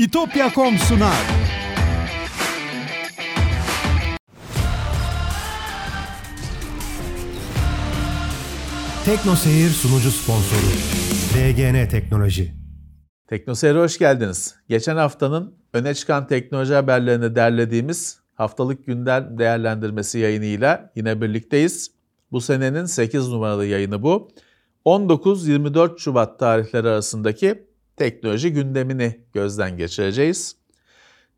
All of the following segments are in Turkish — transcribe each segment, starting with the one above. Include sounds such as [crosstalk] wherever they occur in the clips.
İtopya.com sunar. Tekno Seyir sunucu sponsoru DGN Teknoloji. Teknoseyir'e hoş geldiniz. Geçen haftanın öne çıkan teknoloji haberlerini derlediğimiz haftalık gündem değerlendirmesi yayınıyla yine birlikteyiz. Bu senenin 8 numaralı yayını bu. 19-24 Şubat tarihleri arasındaki teknoloji gündemini gözden geçireceğiz.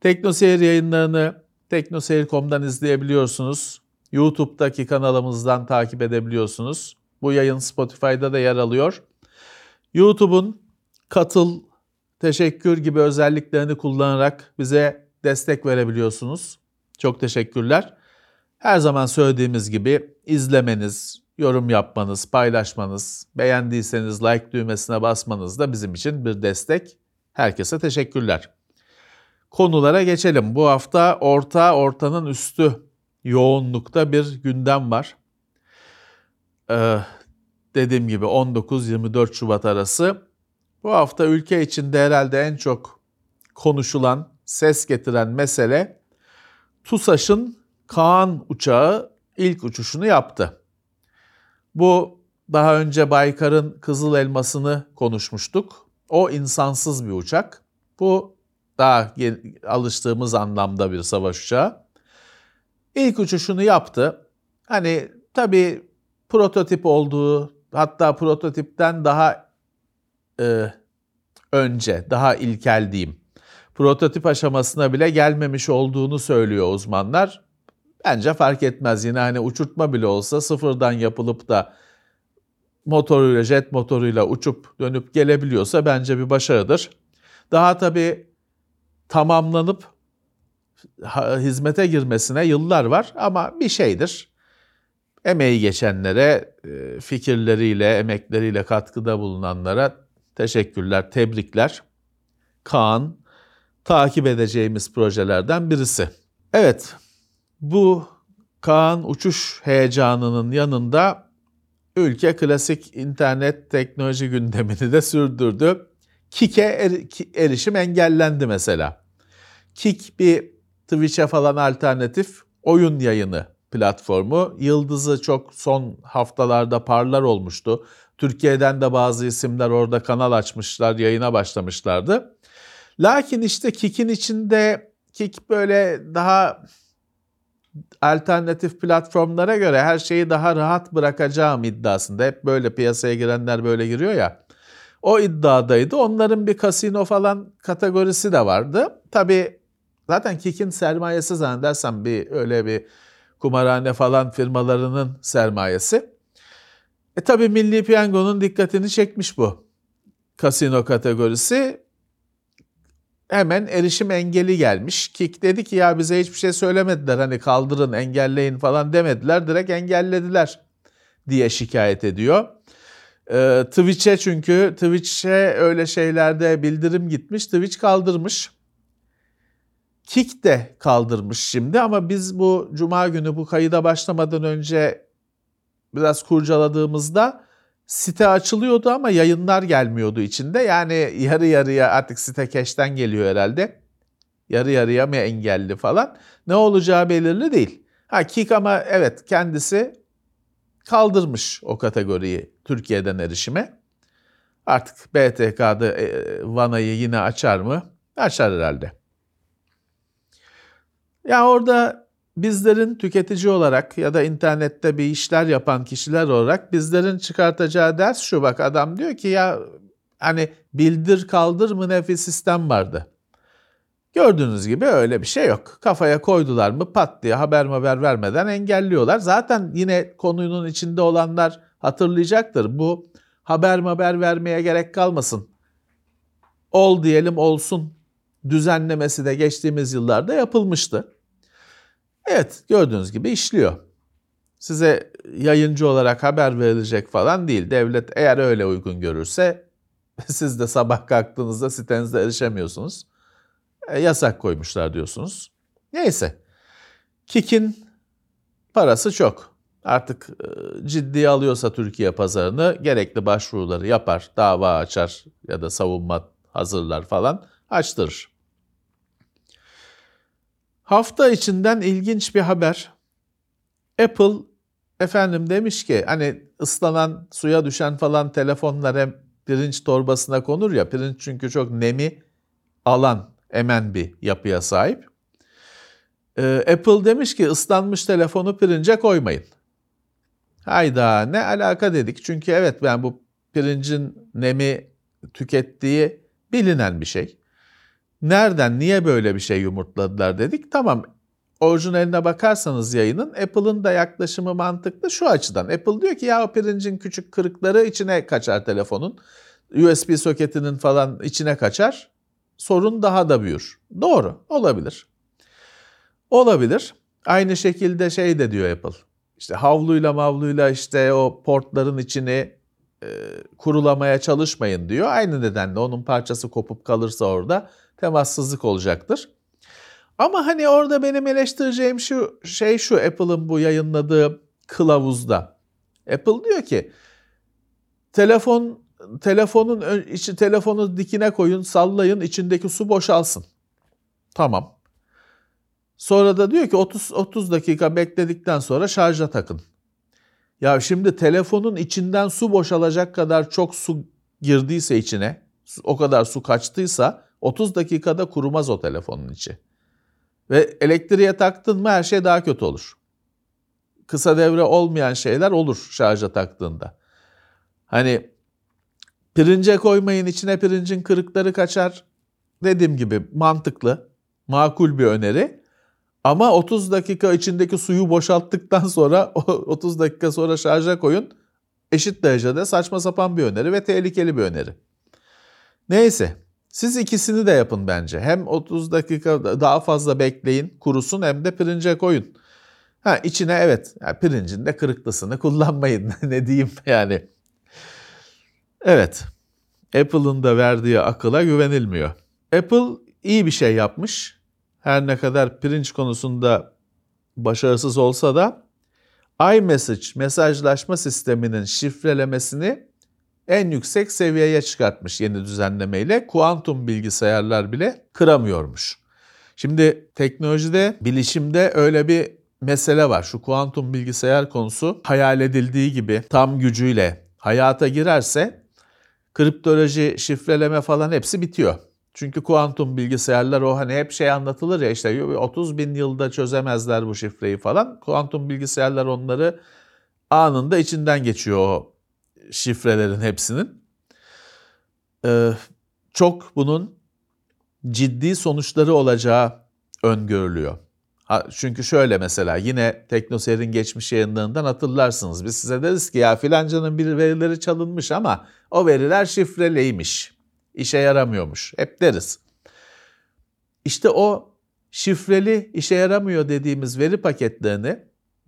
Teknoseyir yayınlarını teknoseyir.com'dan izleyebiliyorsunuz. YouTube'daki kanalımızdan takip edebiliyorsunuz. Bu yayın Spotify'da da yer alıyor. YouTube'un katıl, teşekkür gibi özelliklerini kullanarak bize destek verebiliyorsunuz. Çok teşekkürler. Her zaman söylediğimiz gibi izlemeniz, yorum yapmanız, paylaşmanız, beğendiyseniz like düğmesine basmanız da bizim için bir destek. Herkese teşekkürler. Konulara geçelim. Bu hafta orta, ortanın üstü yoğunlukta bir gündem var. Ee, dediğim gibi 19-24 Şubat arası. Bu hafta ülke içinde herhalde en çok konuşulan, ses getiren mesele TUSAŞ'ın Kaan uçağı ilk uçuşunu yaptı. Bu daha önce Baykar'ın Kızıl Elması'nı konuşmuştuk. O insansız bir uçak. Bu daha alıştığımız anlamda bir savaş uçağı. İlk uçuşunu yaptı. Hani tabii prototip olduğu, hatta prototipten daha e, önce, daha ilkel diyeyim. Prototip aşamasına bile gelmemiş olduğunu söylüyor uzmanlar. Bence fark etmez yine hani uçurtma bile olsa sıfırdan yapılıp da motoruyla, jet motoruyla uçup dönüp gelebiliyorsa bence bir başarıdır. Daha tabii tamamlanıp hizmete girmesine yıllar var ama bir şeydir. Emeği geçenlere, e, fikirleriyle, emekleriyle katkıda bulunanlara teşekkürler, tebrikler. Kaan takip edeceğimiz projelerden birisi. Evet, bu Kaan uçuş heyecanının yanında ülke klasik internet teknoloji gündemini de sürdürdü. Kik'e er, erişim engellendi mesela. Kik bir Twitch'e falan alternatif oyun yayını platformu. Yıldızı çok son haftalarda parlar olmuştu. Türkiye'den de bazı isimler orada kanal açmışlar, yayına başlamışlardı. Lakin işte Kik'in içinde Kik böyle daha alternatif platformlara göre her şeyi daha rahat bırakacağım iddiasında. Hep böyle piyasaya girenler böyle giriyor ya. O iddiadaydı. Onların bir kasino falan kategorisi de vardı. Tabii zaten Kik'in sermayesi zannedersem bir öyle bir kumarhane falan firmalarının sermayesi. E tabii Milli Piyango'nun dikkatini çekmiş bu kasino kategorisi hemen erişim engeli gelmiş. Kik dedi ki ya bize hiçbir şey söylemediler hani kaldırın engelleyin falan demediler direkt engellediler diye şikayet ediyor. Ee, Twitch'e çünkü Twitch'e öyle şeylerde bildirim gitmiş Twitch kaldırmış. Kik de kaldırmış şimdi ama biz bu cuma günü bu kayıda başlamadan önce biraz kurcaladığımızda site açılıyordu ama yayınlar gelmiyordu içinde. Yani yarı yarıya artık site keşten geliyor herhalde. Yarı yarıya mı engelli falan. Ne olacağı belirli değil. Ha Kik ama evet kendisi kaldırmış o kategoriyi Türkiye'den erişime. Artık BTK'da e, Vana'yı yine açar mı? Açar herhalde. Ya orada bizlerin tüketici olarak ya da internette bir işler yapan kişiler olarak bizlerin çıkartacağı ders şu bak adam diyor ki ya hani bildir kaldır mı ne bir sistem vardı. Gördüğünüz gibi öyle bir şey yok. Kafaya koydular mı pat diye haber haber vermeden engelliyorlar. Zaten yine konunun içinde olanlar hatırlayacaktır. Bu haber haber vermeye gerek kalmasın. Ol diyelim olsun düzenlemesi de geçtiğimiz yıllarda yapılmıştı. Evet gördüğünüz gibi işliyor. Size yayıncı olarak haber verilecek falan değil. Devlet eğer öyle uygun görürse [laughs] siz de sabah kalktığınızda sitenizde erişemiyorsunuz. E, yasak koymuşlar diyorsunuz. Neyse. Kik'in parası çok. Artık e, ciddiye alıyorsa Türkiye pazarını gerekli başvuruları yapar, dava açar ya da savunma hazırlar falan açtırır. Hafta içinden ilginç bir haber. Apple efendim demiş ki hani ıslanan suya düşen falan telefonlar hem pirinç torbasına konur ya. Pirinç çünkü çok nemi alan, emen bir yapıya sahip. Ee, Apple demiş ki ıslanmış telefonu pirince koymayın. Hayda ne alaka dedik. Çünkü evet ben bu pirincin nemi tükettiği bilinen bir şey. Nereden, niye böyle bir şey yumurtladılar dedik. Tamam orijinaline bakarsanız yayının Apple'ın da yaklaşımı mantıklı şu açıdan. Apple diyor ki ya o pirincin küçük kırıkları içine kaçar telefonun. USB soketinin falan içine kaçar. Sorun daha da büyür. Doğru olabilir. Olabilir. Aynı şekilde şey de diyor Apple. İşte havluyla mavluyla işte o portların içini e, kurulamaya çalışmayın diyor. Aynı nedenle onun parçası kopup kalırsa orada temassızlık olacaktır. Ama hani orada benim eleştireceğim şu şey şu Apple'ın bu yayınladığı kılavuzda. Apple diyor ki telefon telefonun içi telefonu dikine koyun, sallayın, içindeki su boşalsın. Tamam. Sonra da diyor ki 30 30 dakika bekledikten sonra şarja takın. Ya şimdi telefonun içinden su boşalacak kadar çok su girdiyse içine, o kadar su kaçtıysa 30 dakikada kurumaz o telefonun içi. Ve elektriğe taktın mı her şey daha kötü olur. Kısa devre olmayan şeyler olur şarja taktığında. Hani pirince koymayın içine pirincin kırıkları kaçar. Dediğim gibi mantıklı, makul bir öneri. Ama 30 dakika içindeki suyu boşalttıktan sonra [laughs] 30 dakika sonra şarja koyun. Eşit derecede saçma sapan bir öneri ve tehlikeli bir öneri. Neyse siz ikisini de yapın bence. Hem 30 dakika daha fazla bekleyin kurusun hem de pirince koyun. Ha içine evet yani pirincin de kırıklısını kullanmayın [laughs] ne diyeyim yani. Evet Apple'ın da verdiği akıla güvenilmiyor. Apple iyi bir şey yapmış. Her ne kadar pirinç konusunda başarısız olsa da iMessage mesajlaşma sisteminin şifrelemesini en yüksek seviyeye çıkartmış yeni düzenlemeyle. Kuantum bilgisayarlar bile kıramıyormuş. Şimdi teknolojide, bilişimde öyle bir mesele var. Şu kuantum bilgisayar konusu hayal edildiği gibi tam gücüyle hayata girerse kriptoloji, şifreleme falan hepsi bitiyor. Çünkü kuantum bilgisayarlar o hani hep şey anlatılır ya işte 30 bin yılda çözemezler bu şifreyi falan. Kuantum bilgisayarlar onları anında içinden geçiyor o şifrelerin hepsinin. Ee, çok bunun ciddi sonuçları olacağı öngörülüyor. Çünkü şöyle mesela yine Teknoser'in geçmiş yayınlarından hatırlarsınız. Biz size deriz ki ya filancanın bir verileri çalınmış ama o veriler şifreliymiş. İşe yaramıyormuş. Hep deriz. İşte o şifreli işe yaramıyor dediğimiz veri paketlerini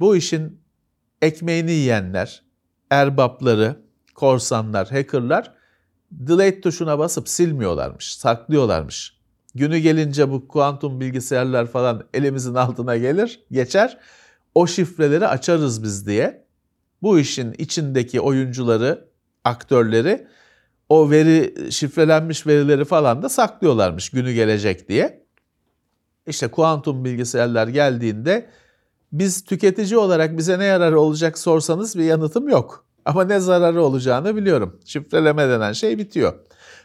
bu işin ekmeğini yiyenler, erbapları, korsanlar, hackerlar delete tuşuna basıp silmiyorlarmış, saklıyorlarmış. Günü gelince bu kuantum bilgisayarlar falan elimizin altına gelir, geçer. O şifreleri açarız biz diye. Bu işin içindeki oyuncuları, aktörleri o veri şifrelenmiş verileri falan da saklıyorlarmış günü gelecek diye. İşte kuantum bilgisayarlar geldiğinde biz tüketici olarak bize ne yararı olacak sorsanız bir yanıtım yok. Ama ne zararı olacağını biliyorum. Şifreleme denen şey bitiyor.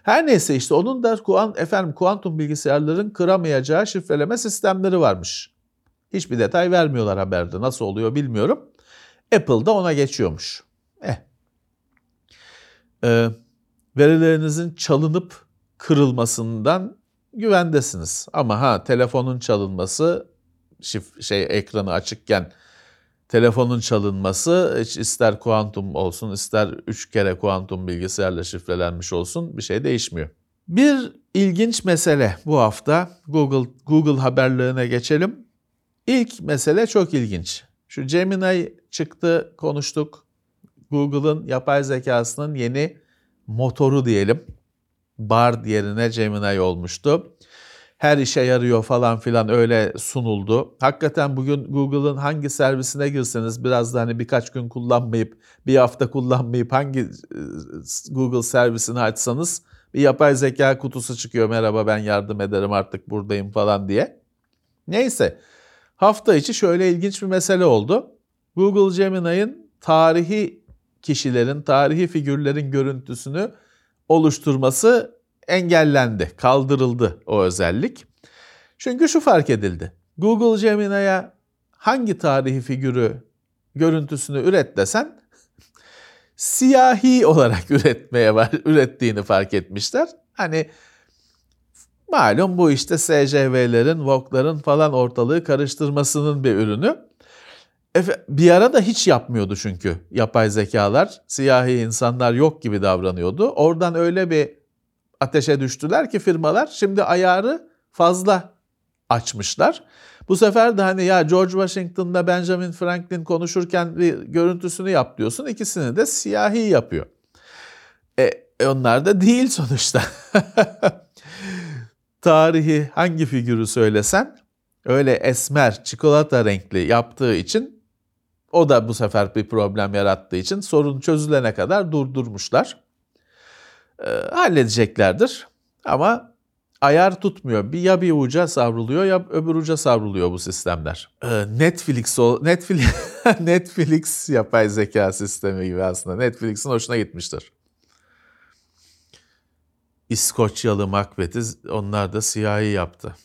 Her neyse işte onun da kuant, efendim kuantum bilgisayarların kıramayacağı şifreleme sistemleri varmış. Hiçbir detay vermiyorlar haberde. Nasıl oluyor bilmiyorum. Apple da ona geçiyormuş. Eh. Ee, verilerinizin çalınıp kırılmasından güvendesiniz. Ama ha telefonun çalınması şif şey ekranı açıkken telefonun çalınması ister kuantum olsun ister üç kere kuantum bilgisayarla şifrelenmiş olsun bir şey değişmiyor. Bir ilginç mesele bu hafta Google Google haberlerine geçelim. İlk mesele çok ilginç. Şu Gemini çıktı konuştuk. Google'ın yapay zekasının yeni motoru diyelim. Bard yerine Gemini olmuştu her işe yarıyor falan filan öyle sunuldu. Hakikaten bugün Google'ın hangi servisine girseniz biraz da hani birkaç gün kullanmayıp bir hafta kullanmayıp hangi Google servisini açsanız bir yapay zeka kutusu çıkıyor. Merhaba ben yardım ederim artık buradayım falan diye. Neyse hafta içi şöyle ilginç bir mesele oldu. Google Gemini'nin tarihi kişilerin, tarihi figürlerin görüntüsünü oluşturması engellendi, kaldırıldı o özellik. Çünkü şu fark edildi. Google Gemini'ye hangi tarihi figürü görüntüsünü üret desen siyahi olarak [laughs] üretmeye var, ürettiğini fark etmişler. Hani malum bu işte SCV'lerin, VOG'ların falan ortalığı karıştırmasının bir ürünü. Efe, bir ara da hiç yapmıyordu çünkü yapay zekalar. Siyahi insanlar yok gibi davranıyordu. Oradan öyle bir ateşe düştüler ki firmalar şimdi ayarı fazla açmışlar. Bu sefer de hani ya George Washington'da Benjamin Franklin konuşurken bir görüntüsünü yap diyorsun. İkisini de siyahi yapıyor. E, onlar da değil sonuçta. [laughs] Tarihi hangi figürü söylesen öyle esmer, çikolata renkli yaptığı için o da bu sefer bir problem yarattığı için sorun çözülene kadar durdurmuşlar. E, halledeceklerdir ama ayar tutmuyor. Bir ya bir uca savruluyor ya öbür uca savruluyor bu sistemler. Ee, Netflix o Netflix [laughs] Netflix yapay zeka sistemi gibi aslında. Netflix'in hoşuna gitmiştir. İskoçyalı Macbeth'i onlar da siyahi yaptı.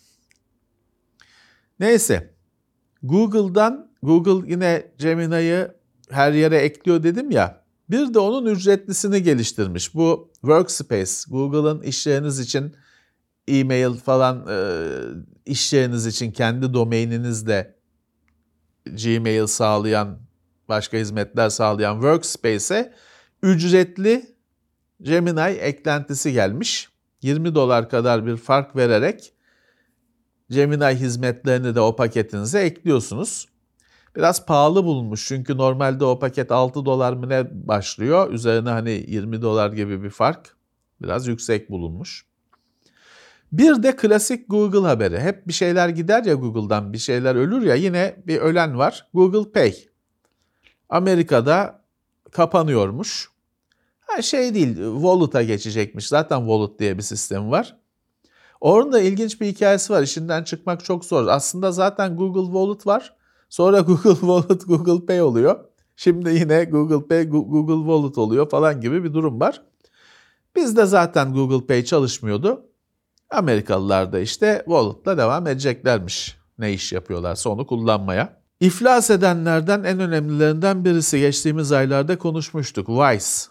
Neyse. Google'dan Google yine Gemini'yi her yere ekliyor dedim ya. Bir de onun ücretlisini geliştirmiş. Bu Workspace, Google'ın işleriniz için e-mail falan e, iş yeriniz için kendi domaininizde Gmail sağlayan, başka hizmetler sağlayan Workspace'e ücretli Gemini eklentisi gelmiş. 20 dolar kadar bir fark vererek Gemini hizmetlerini de o paketinize ekliyorsunuz. Biraz pahalı bulunmuş çünkü normalde o paket 6 dolar mı ne başlıyor. Üzerine hani 20 dolar gibi bir fark biraz yüksek bulunmuş. Bir de klasik Google haberi. Hep bir şeyler gider ya Google'dan, bir şeyler ölür ya yine bir ölen var. Google Pay. Amerika'da kapanıyormuş. Ha şey değil, Wallet'a geçecekmiş. Zaten Wallet diye bir sistem var. Orada ilginç bir hikayesi var. İşinden çıkmak çok zor. Aslında zaten Google Wallet var. Sonra [laughs] Google Wallet Google Pay oluyor. Şimdi yine Google Pay Google Wallet oluyor falan gibi bir durum var. Bizde zaten Google Pay çalışmıyordu. Amerikalılar da işte Wallet'la devam edeceklermiş. Ne iş yapıyorlarsa onu kullanmaya. İflas edenlerden en önemlilerinden birisi geçtiğimiz aylarda konuşmuştuk. Vice.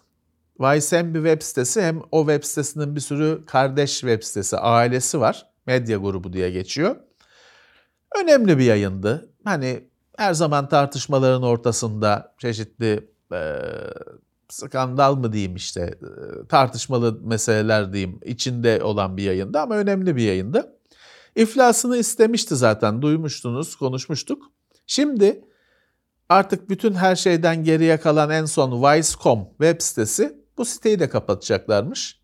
Vice hem bir web sitesi hem o web sitesinin bir sürü kardeş web sitesi, ailesi var. Medya grubu diye geçiyor. Önemli bir yayındı. Hani her zaman tartışmaların ortasında çeşitli e, skandal mı diyeyim işte tartışmalı meseleler diyeyim içinde olan bir yayında ama önemli bir yayındı. İflasını istemişti zaten duymuştunuz konuşmuştuk. Şimdi artık bütün her şeyden geriye kalan en son Vice.com web sitesi bu siteyi de kapatacaklarmış.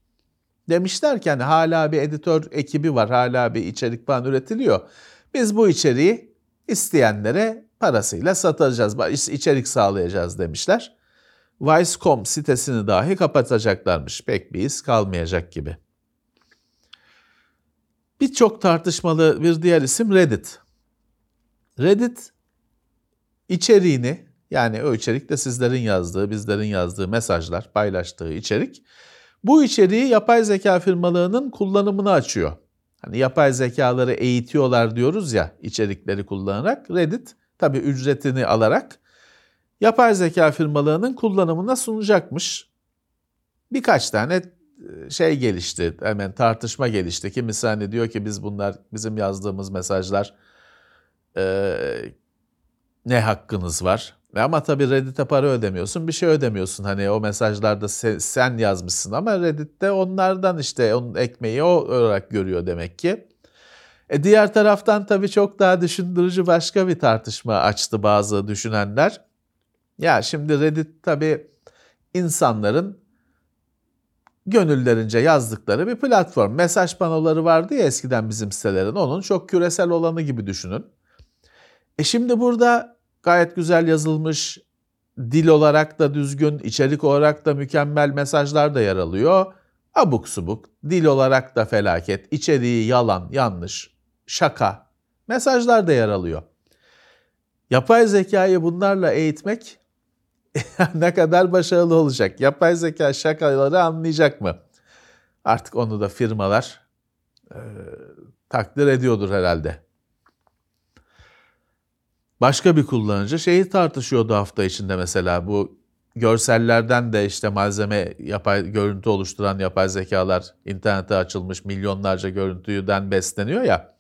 Demişler ki hani hala bir editör ekibi var hala bir içerik falan üretiliyor. Biz bu içeriği isteyenlere parasıyla satacağız, içerik sağlayacağız demişler. Vice.com sitesini dahi kapatacaklarmış. Pek bir iz kalmayacak gibi. Birçok tartışmalı bir diğer isim Reddit. Reddit içeriğini yani o içerik de sizlerin yazdığı, bizlerin yazdığı mesajlar, paylaştığı içerik bu içeriği yapay zeka firmalarının kullanımını açıyor. Hani yapay zekaları eğitiyorlar diyoruz ya içerikleri kullanarak. Reddit tabii ücretini alarak yapay zeka firmalarının kullanımına sunacakmış. Birkaç tane e, şey gelişti, hemen tartışma gelişti. Kimisi hani diyor ki biz bunlar, bizim yazdığımız mesajlar e, ne hakkınız var? Ama tabii Reddit'e para ödemiyorsun, bir şey ödemiyorsun. Hani o mesajlarda sen, sen yazmışsın ama Reddit'te onlardan işte onun ekmeği o olarak görüyor demek ki. E diğer taraftan tabii çok daha düşündürücü başka bir tartışma açtı bazı düşünenler. Ya şimdi Reddit tabii insanların gönüllerince yazdıkları bir platform. Mesaj panoları vardı ya eskiden bizim sitelerin. Onun çok küresel olanı gibi düşünün. E şimdi burada gayet güzel yazılmış, dil olarak da düzgün, içerik olarak da mükemmel mesajlar da yer alıyor. Abuk subuk, dil olarak da felaket, içeriği yalan, yanlış, şaka Mesajlar da yer alıyor. Yapay zekayı bunlarla eğitmek [laughs] ne kadar başarılı olacak? Yapay zeka şakaları anlayacak mı? Artık onu da firmalar e, takdir ediyordur herhalde. Başka bir kullanıcı şeyi tartışıyordu hafta içinde mesela bu görsellerden de işte malzeme yapay görüntü oluşturan yapay zekalar internete açılmış milyonlarca görüntüden besleniyor ya.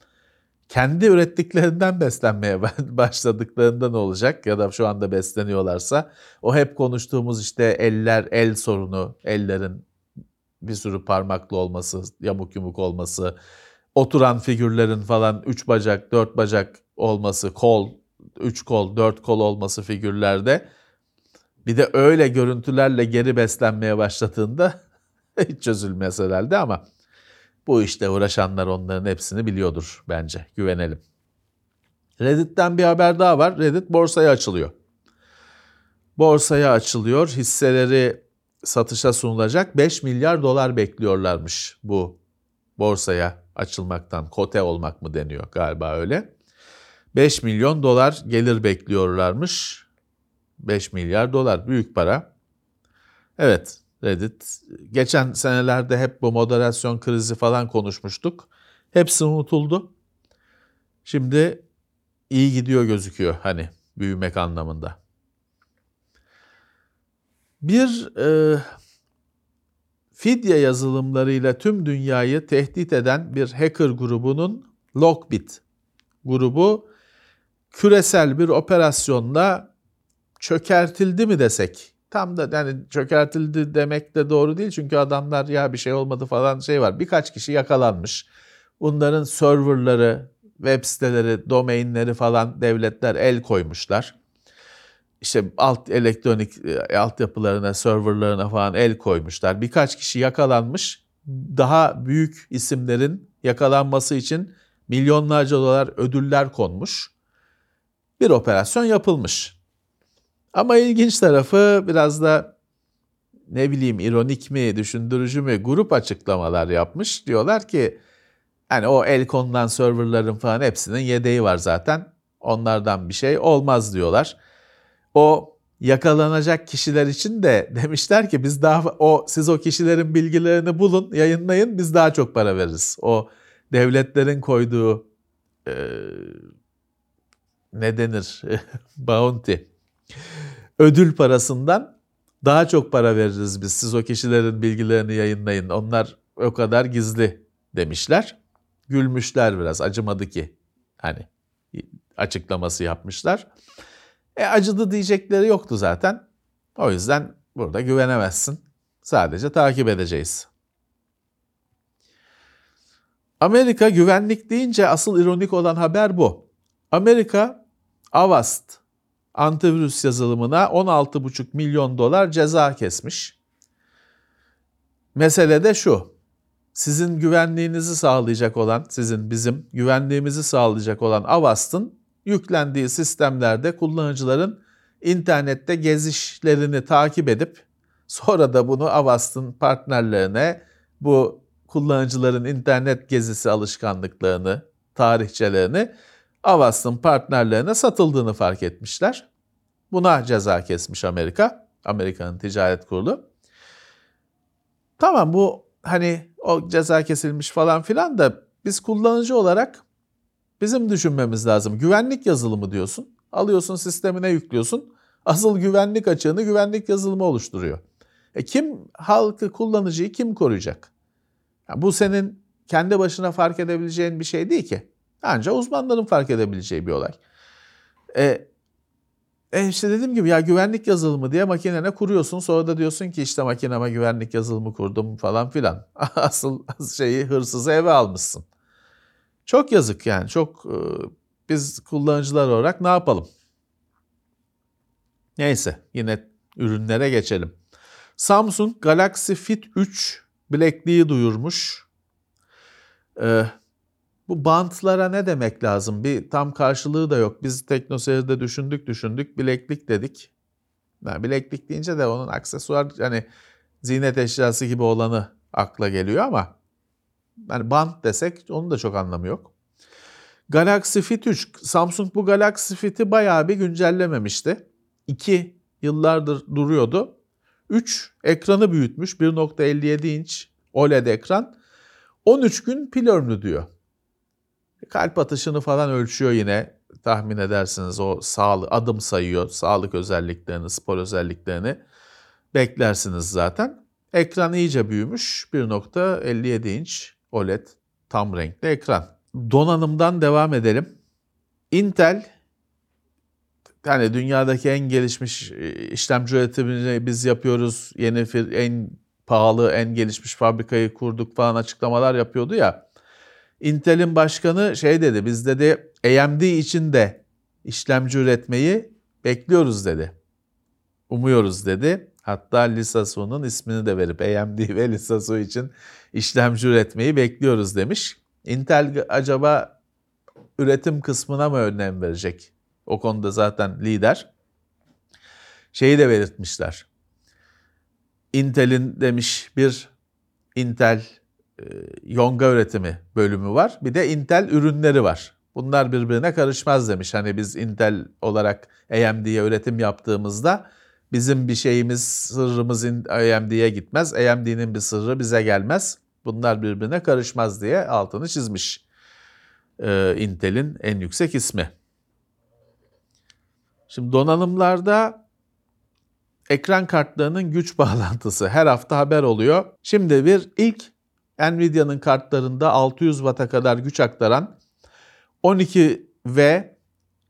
Kendi ürettiklerinden beslenmeye [laughs] başladıklarında ne olacak? Ya da şu anda besleniyorlarsa o hep konuştuğumuz işte eller el sorunu, ellerin bir sürü parmaklı olması, yamuk yumuk olması, oturan figürlerin falan üç bacak, dört bacak olması, kol, üç kol, dört kol olması figürlerde bir de öyle görüntülerle geri beslenmeye başladığında [laughs] hiç çözülmez herhalde ama bu işte uğraşanlar onların hepsini biliyordur bence. Güvenelim. Reddit'ten bir haber daha var. Reddit borsaya açılıyor. Borsaya açılıyor. Hisseleri satışa sunulacak 5 milyar dolar bekliyorlarmış bu borsaya açılmaktan. Kote olmak mı deniyor galiba öyle. 5 milyon dolar gelir bekliyorlarmış. 5 milyar dolar büyük para. Evet Reddit geçen senelerde hep bu moderasyon krizi falan konuşmuştuk. Hepsi unutuldu. Şimdi iyi gidiyor gözüküyor hani büyümek anlamında. Bir e, fidye yazılımlarıyla tüm dünyayı tehdit eden bir hacker grubunun Lockbit grubu küresel bir operasyonla çökertildi mi desek? Tam da yani çökertildi demek de doğru değil çünkü adamlar ya bir şey olmadı falan şey var. Birkaç kişi yakalanmış. Bunların serverları, web siteleri, domainleri falan devletler el koymuşlar. İşte alt elektronik e, altyapılarına, serverlarına falan el koymuşlar. Birkaç kişi yakalanmış. Daha büyük isimlerin yakalanması için milyonlarca dolar ödüller konmuş. Bir operasyon yapılmış. Ama ilginç tarafı biraz da ne bileyim ironik mi, düşündürücü mü grup açıklamalar yapmış. Diyorlar ki hani o el konulan serverların falan hepsinin yedeği var zaten. Onlardan bir şey olmaz diyorlar. O yakalanacak kişiler için de [laughs] demişler ki biz daha o siz o kişilerin bilgilerini bulun, yayınlayın biz daha çok para veririz. O devletlerin koyduğu e, ne denir? [laughs] Bounty ödül parasından daha çok para veririz biz. Siz o kişilerin bilgilerini yayınlayın. Onlar o kadar gizli demişler. Gülmüşler biraz. Acımadı ki. Hani açıklaması yapmışlar. E acıdı diyecekleri yoktu zaten. O yüzden burada güvenemezsin. Sadece takip edeceğiz. Amerika güvenlik deyince asıl ironik olan haber bu. Amerika Avast antivirüs yazılımına 16,5 milyon dolar ceza kesmiş. Mesele de şu. Sizin güvenliğinizi sağlayacak olan, sizin bizim güvenliğimizi sağlayacak olan Avast'ın yüklendiği sistemlerde kullanıcıların internette gezişlerini takip edip sonra da bunu Avast'ın partnerlerine bu kullanıcıların internet gezisi alışkanlıklarını, tarihçelerini Avast'ın partnerlerine satıldığını fark etmişler. Buna ceza kesmiş Amerika. Amerika'nın ticaret kurulu. Tamam bu hani o ceza kesilmiş falan filan da biz kullanıcı olarak bizim düşünmemiz lazım. Güvenlik yazılımı diyorsun. Alıyorsun sistemine yüklüyorsun. Asıl güvenlik açığını güvenlik yazılımı oluşturuyor. E kim halkı kullanıcıyı kim koruyacak? Yani bu senin kendi başına fark edebileceğin bir şey değil ki. Ancak uzmanların fark edebileceği bir olay. E, e işte dediğim gibi ya güvenlik yazılımı diye makinene kuruyorsun. Sonra da diyorsun ki işte makineme güvenlik yazılımı kurdum falan filan. [laughs] Asıl şeyi hırsızı eve almışsın. Çok yazık yani. Çok e, biz kullanıcılar olarak ne yapalım? Neyse yine ürünlere geçelim. Samsung Galaxy Fit 3 bilekliği duyurmuş. Ee, bu bantlara ne demek lazım? Bir tam karşılığı da yok. Biz teknoseyirde düşündük düşündük bileklik dedik. Yani bileklik deyince de onun aksesuar yani ziynet eşyası gibi olanı akla geliyor ama yani bant desek onun da çok anlamı yok. Galaxy Fit 3. Samsung bu Galaxy Fit'i bayağı bir güncellememişti. 2 yıllardır duruyordu. 3 ekranı büyütmüş. 1.57 inç OLED ekran. 13 gün pil ömrü diyor. Kalp atışını falan ölçüyor yine. Tahmin edersiniz o sağlık adım sayıyor. Sağlık özelliklerini, spor özelliklerini beklersiniz zaten. Ekran iyice büyümüş. 1.57 inç OLED tam renkli ekran. Donanımdan devam edelim. Intel yani dünyadaki en gelişmiş e, işlemci üretimini biz yapıyoruz. Yeni en pahalı, en gelişmiş fabrikayı kurduk falan açıklamalar yapıyordu ya. Intel'in başkanı şey dedi, biz dedi AMD için de işlemci üretmeyi bekliyoruz dedi. Umuyoruz dedi. Hatta Lisasu'nun ismini de verip AMD ve Lisasu için işlemci üretmeyi bekliyoruz demiş. Intel acaba üretim kısmına mı önem verecek? O konuda zaten lider. Şeyi de belirtmişler. Intel'in demiş bir Intel yonga üretimi bölümü var. Bir de Intel ürünleri var. Bunlar birbirine karışmaz demiş. Hani biz Intel olarak AMD'ye üretim yaptığımızda bizim bir şeyimiz, sırrımız AMD'ye gitmez. AMD'nin bir sırrı bize gelmez. Bunlar birbirine karışmaz diye altını çizmiş. Ee, Intel'in en yüksek ismi. Şimdi donanımlarda ekran kartlarının güç [laughs] bağlantısı her hafta haber oluyor. Şimdi bir ilk Nvidia'nın kartlarında 600 Watt'a kadar güç aktaran 12V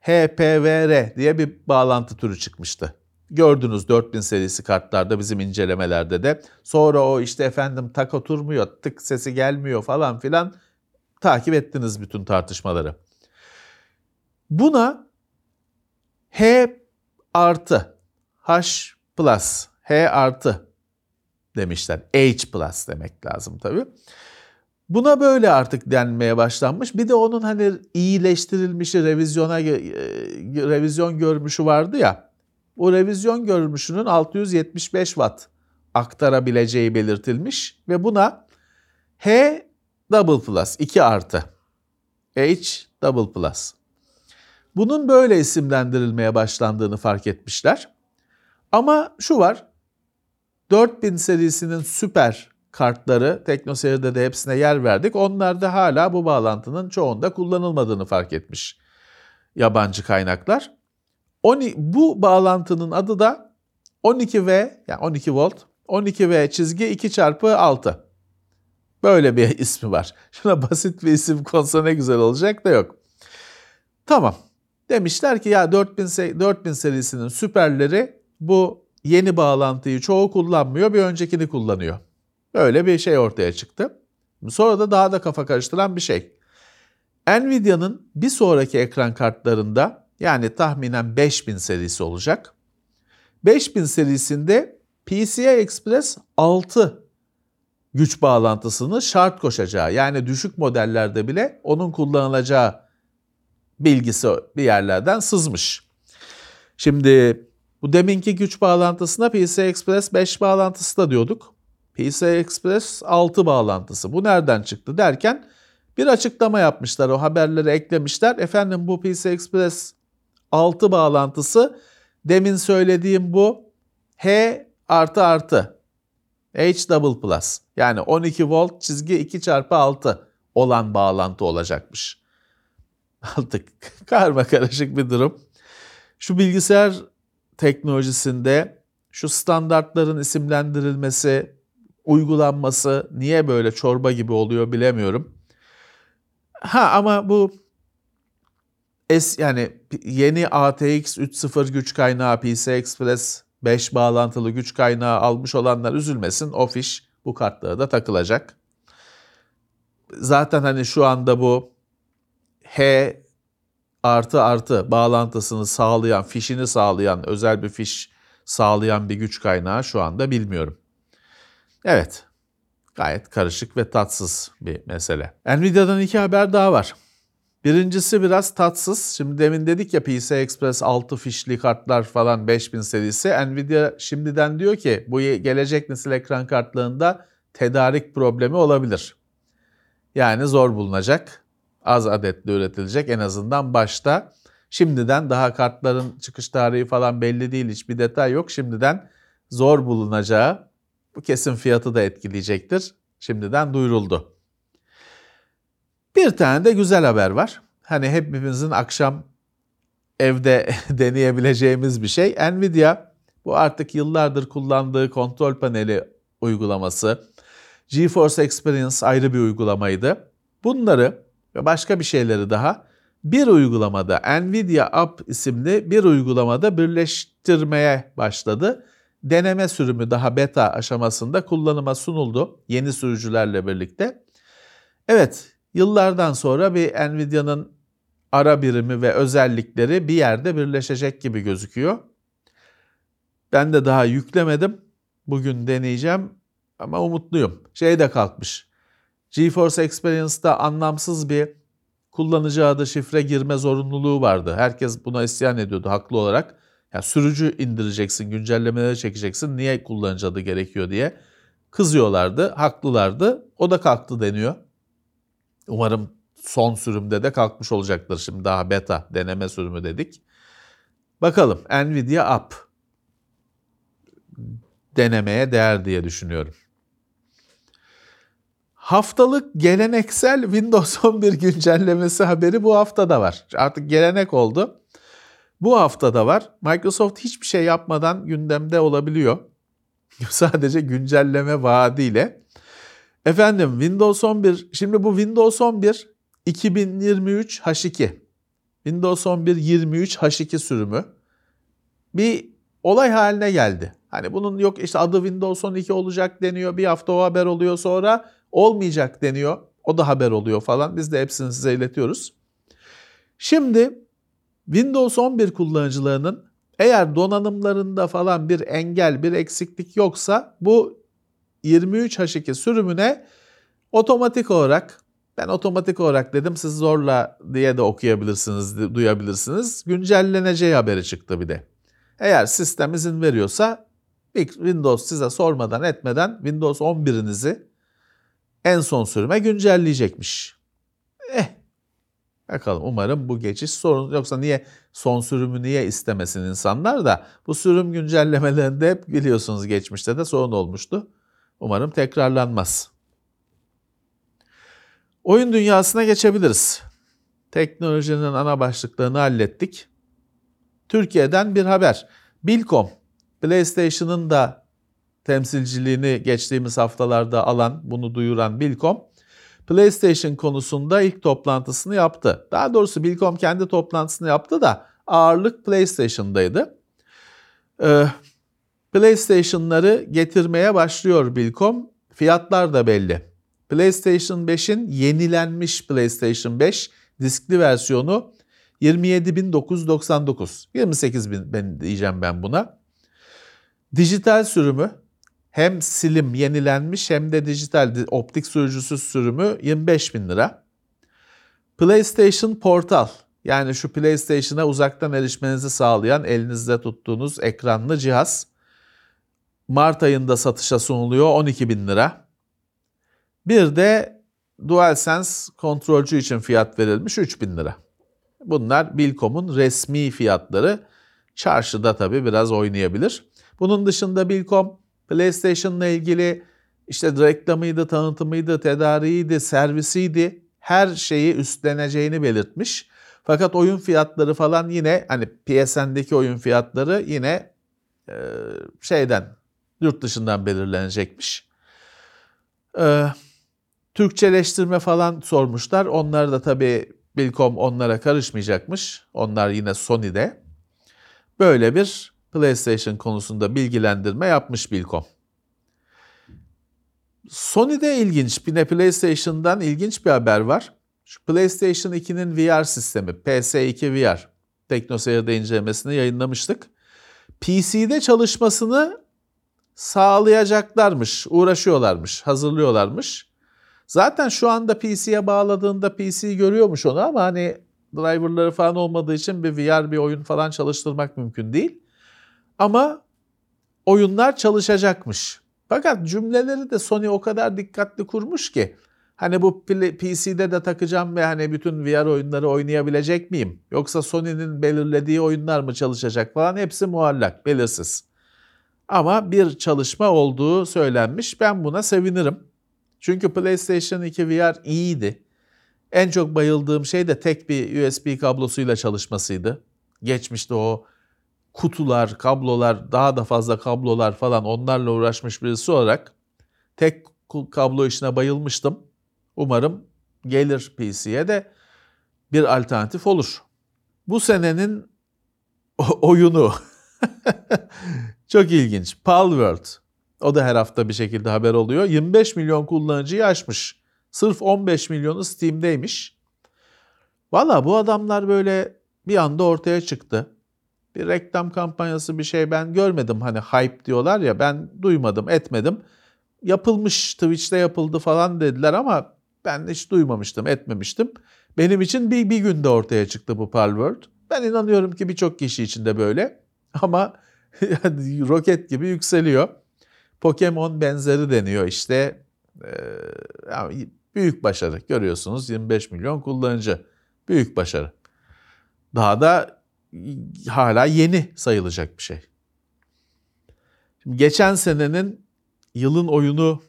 HPVR diye bir bağlantı türü çıkmıştı. Gördünüz 4000 serisi kartlarda bizim incelemelerde de. Sonra o işte efendim tak oturmuyor, tık sesi gelmiyor falan filan takip ettiniz bütün tartışmaları. Buna H artı, H plus, H artı demişler. H plus demek lazım tabii. Buna böyle artık denmeye başlanmış. Bir de onun hani iyileştirilmişi, revizyona e, revizyon görmüşü vardı ya. O revizyon görmüşünün 675 watt aktarabileceği belirtilmiş ve buna H double plus 2 artı H double plus. Bunun böyle isimlendirilmeye başlandığını fark etmişler. Ama şu var. 4000 serisinin süper kartları TeknoSeyir'de de hepsine yer verdik. Onlarda hala bu bağlantının çoğunda kullanılmadığını fark etmiş yabancı kaynaklar. Bu bağlantının adı da 12V yani 12 volt 12V çizgi 2 çarpı 6. Böyle bir [laughs] ismi var. Şuna basit bir isim konsa ne güzel olacak da yok. Tamam. Demişler ki ya 4000, 4000 serisinin süperleri bu yeni bağlantıyı çoğu kullanmıyor, bir öncekini kullanıyor. Böyle bir şey ortaya çıktı. Sonra da daha da kafa karıştıran bir şey. Nvidia'nın bir sonraki ekran kartlarında yani tahminen 5000 serisi olacak. 5000 serisinde PCI Express 6 güç bağlantısını şart koşacağı yani düşük modellerde bile onun kullanılacağı bilgisi bir yerlerden sızmış. Şimdi bu deminki güç bağlantısına PCI Express 5 bağlantısı da diyorduk. PCI Express 6 bağlantısı. Bu nereden çıktı derken bir açıklama yapmışlar. O haberleri eklemişler. Efendim bu PCI Express 6 bağlantısı demin söylediğim bu H artı artı H double plus yani 12 volt çizgi 2 çarpı 6 olan bağlantı olacakmış. [laughs] Artık karma karışık bir durum. Şu bilgisayar teknolojisinde şu standartların isimlendirilmesi, uygulanması niye böyle çorba gibi oluyor bilemiyorum. Ha ama bu es yani yeni ATX 3.0 güç kaynağı PCI Express 5 bağlantılı güç kaynağı almış olanlar üzülmesin. O fiş bu kartlara da takılacak. Zaten hani şu anda bu H artı artı bağlantısını sağlayan, fişini sağlayan, özel bir fiş sağlayan bir güç kaynağı şu anda bilmiyorum. Evet, gayet karışık ve tatsız bir mesele. Nvidia'dan iki haber daha var. Birincisi biraz tatsız. Şimdi demin dedik ya PCI Express 6 fişli kartlar falan 5000 serisi. Nvidia şimdiden diyor ki bu gelecek nesil ekran kartlarında tedarik problemi olabilir. Yani zor bulunacak Az adetli üretilecek en azından başta. Şimdiden daha kartların çıkış tarihi falan belli değil. Hiçbir detay yok. Şimdiden zor bulunacağı bu kesin fiyatı da etkileyecektir. Şimdiden duyuruldu. Bir tane de güzel haber var. Hani hepimizin akşam evde [laughs] deneyebileceğimiz bir şey. Nvidia bu artık yıllardır kullandığı kontrol paneli uygulaması. GeForce Experience ayrı bir uygulamaydı. Bunları ve başka bir şeyleri daha bir uygulamada Nvidia App isimli bir uygulamada birleştirmeye başladı. Deneme sürümü daha beta aşamasında kullanıma sunuldu yeni sürücülerle birlikte. Evet, yıllardan sonra bir Nvidia'nın ara birimi ve özellikleri bir yerde birleşecek gibi gözüküyor. Ben de daha yüklemedim. Bugün deneyeceğim ama umutluyum. Şey de kalkmış. GeForce Experience'da anlamsız bir kullanıcı adı şifre girme zorunluluğu vardı. Herkes buna isyan ediyordu haklı olarak. Ya sürücü indireceksin, güncellemeleri çekeceksin. Niye kullanıcı adı gerekiyor diye kızıyorlardı, haklılardı. O da kalktı deniyor. Umarım son sürümde de kalkmış olacaktır. Şimdi daha beta deneme sürümü dedik. Bakalım Nvidia App denemeye değer diye düşünüyorum. Haftalık geleneksel Windows [laughs] 11 güncellemesi haberi bu hafta da var. Artık gelenek oldu. Bu hafta da var. Microsoft hiçbir şey yapmadan gündemde olabiliyor. [laughs] Sadece güncelleme vaadiyle. Efendim Windows 11, şimdi bu Windows 11 2023 H2. Windows 11 23 H2 sürümü bir olay haline geldi. Hani bunun yok işte adı Windows 12 olacak deniyor. Bir hafta o haber oluyor sonra olmayacak deniyor. O da haber oluyor falan. Biz de hepsini size iletiyoruz. Şimdi Windows 11 kullanıcılarının eğer donanımlarında falan bir engel, bir eksiklik yoksa bu 23H2 sürümüne otomatik olarak ben otomatik olarak dedim siz zorla diye de okuyabilirsiniz, duyabilirsiniz. Güncelleneceği haberi çıktı bir de. Eğer sistem izin veriyorsa Windows size sormadan etmeden Windows 11'inizi en son sürüme güncelleyecekmiş. Eh bakalım umarım bu geçiş sorun yoksa niye son sürümü niye istemesin insanlar da bu sürüm güncellemelerinde hep biliyorsunuz geçmişte de sorun olmuştu. Umarım tekrarlanmaz. Oyun dünyasına geçebiliriz. Teknolojinin ana başlıklarını hallettik. Türkiye'den bir haber. Bilkom, PlayStation'ın da temsilciliğini geçtiğimiz haftalarda alan, bunu duyuran Bilkom, PlayStation konusunda ilk toplantısını yaptı. Daha doğrusu Bilkom kendi toplantısını yaptı da ağırlık PlayStation'daydı. Ee, PlayStation'ları getirmeye başlıyor Bilkom. Fiyatlar da belli. PlayStation 5'in yenilenmiş PlayStation 5 diskli versiyonu 27.999. 28.000 ben diyeceğim ben buna. Dijital sürümü hem silim yenilenmiş hem de dijital optik sürücüsü sürümü 25.000 lira. PlayStation Portal yani şu PlayStation'a uzaktan erişmenizi sağlayan elinizde tuttuğunuz ekranlı cihaz Mart ayında satışa sunuluyor 12.000 lira. Bir de DualSense kontrolcü için fiyat verilmiş 3000 lira. Bunlar Bilkom'un resmi fiyatları. Çarşıda tabii biraz oynayabilir. Bunun dışında Bilkom PlayStation'la ilgili işte reklamıydı, tanıtımıydı, tedariğiydi, servisiydi her şeyi üstleneceğini belirtmiş. Fakat oyun fiyatları falan yine hani PSN'deki oyun fiyatları yine e, şeyden yurt dışından belirlenecekmiş. E, Türkçeleştirme falan sormuşlar. Onlar da tabii Bilkom onlara karışmayacakmış. Onlar yine Sony'de. Böyle bir PlayStation konusunda bilgilendirme yapmış Bilkom. Sony'de ilginç, yine PlayStation'dan ilginç bir haber var. Şu PlayStation 2'nin VR sistemi, PS2 VR, TeknoSeyir'de incelemesini yayınlamıştık. PC'de çalışmasını sağlayacaklarmış, uğraşıyorlarmış, hazırlıyorlarmış. Zaten şu anda PC'ye bağladığında PC görüyormuş onu ama hani driverları falan olmadığı için bir VR bir oyun falan çalıştırmak mümkün değil. Ama oyunlar çalışacakmış. Fakat cümleleri de Sony o kadar dikkatli kurmuş ki Hani bu PC'de de takacağım ve hani bütün VR oyunları oynayabilecek miyim? Yoksa Sony'nin belirlediği oyunlar mı çalışacak falan hepsi muallak, belirsiz. Ama bir çalışma olduğu söylenmiş. Ben buna sevinirim. Çünkü PlayStation 2 VR iyiydi. En çok bayıldığım şey de tek bir USB kablosuyla çalışmasıydı. Geçmişte o kutular, kablolar, daha da fazla kablolar falan onlarla uğraşmış birisi olarak tek kablo işine bayılmıştım. Umarım gelir PC'ye de bir alternatif olur. Bu senenin oyunu [laughs] çok ilginç. Palworld. O da her hafta bir şekilde haber oluyor. 25 milyon kullanıcıyı aşmış. Sırf 15 milyonu Steam'deymiş. Valla bu adamlar böyle bir anda ortaya çıktı. Bir reklam kampanyası bir şey ben görmedim. Hani hype diyorlar ya ben duymadım etmedim. Yapılmış Twitch'te yapıldı falan dediler ama ben hiç duymamıştım etmemiştim. Benim için bir, bir günde ortaya çıktı bu Palworld. Ben inanıyorum ki birçok kişi için de böyle. [laughs] Ama [laughs] roket gibi yükseliyor. Pokemon benzeri deniyor işte. Ee, büyük başarı görüyorsunuz 25 milyon kullanıcı. Büyük başarı. Daha da hala yeni sayılacak bir şey. Şimdi geçen senenin yılın oyunu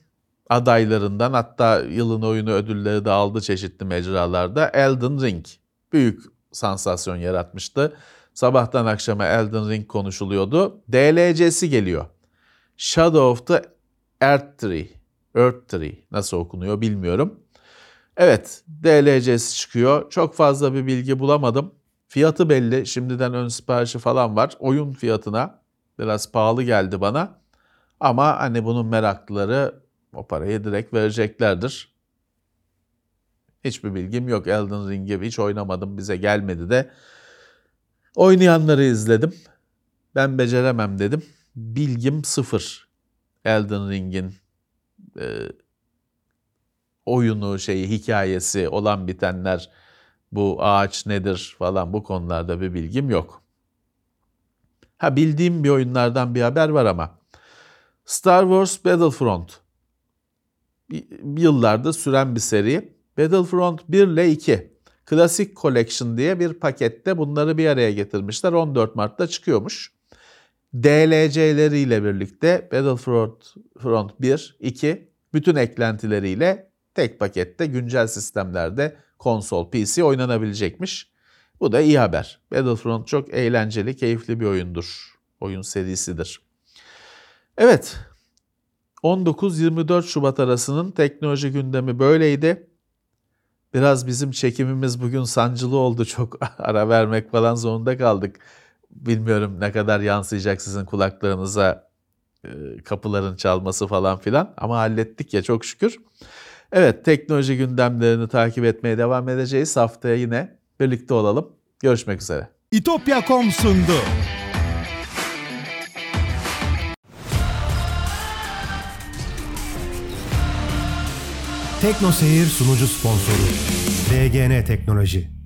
adaylarından hatta yılın oyunu ödülleri de aldı çeşitli mecralarda Elden Ring büyük sansasyon yaratmıştı. Sabahtan akşama Elden Ring konuşuluyordu. DLC'si geliyor. Shadow of the Earth Tree. Earth Tree nasıl okunuyor bilmiyorum. Evet DLC'si çıkıyor. Çok fazla bir bilgi bulamadım. Fiyatı belli. Şimdiden ön siparişi falan var. Oyun fiyatına biraz pahalı geldi bana. Ama hani bunun meraklıları o parayı direkt vereceklerdir. Hiçbir bilgim yok. Elden Ring'i hiç oynamadım. Bize gelmedi de. Oynayanları izledim. Ben beceremem dedim. Bilgim sıfır. Elden Ring'in e, oyunu, şeyi, hikayesi, olan bitenler, bu ağaç nedir falan bu konularda bir bilgim yok. Ha bildiğim bir oyunlardan bir haber var ama. Star Wars Battlefront. Yıllarda süren bir seri. Battlefront 1 ile 2. Classic Collection diye bir pakette bunları bir araya getirmişler. 14 Mart'ta çıkıyormuş. DLC'leriyle birlikte Battlefront 1, 2 bütün eklentileriyle tek pakette güncel sistemlerde konsol, PC oynanabilecekmiş. Bu da iyi haber. Battlefront çok eğlenceli, keyifli bir oyundur. Oyun serisidir. Evet, 19-24 Şubat arasının teknoloji gündemi böyleydi. Biraz bizim çekimimiz bugün sancılı oldu. Çok [laughs] ara vermek falan zorunda kaldık. Bilmiyorum ne kadar yansıyacak sizin kulaklarınıza kapıların çalması falan filan. Ama hallettik ya çok şükür. Evet teknoloji gündemlerini takip etmeye devam edeceğiz. Haftaya yine birlikte olalım. Görüşmek üzere. İtopya.com sundu. Tekno Seyir sunucu sponsoru DGN Teknoloji.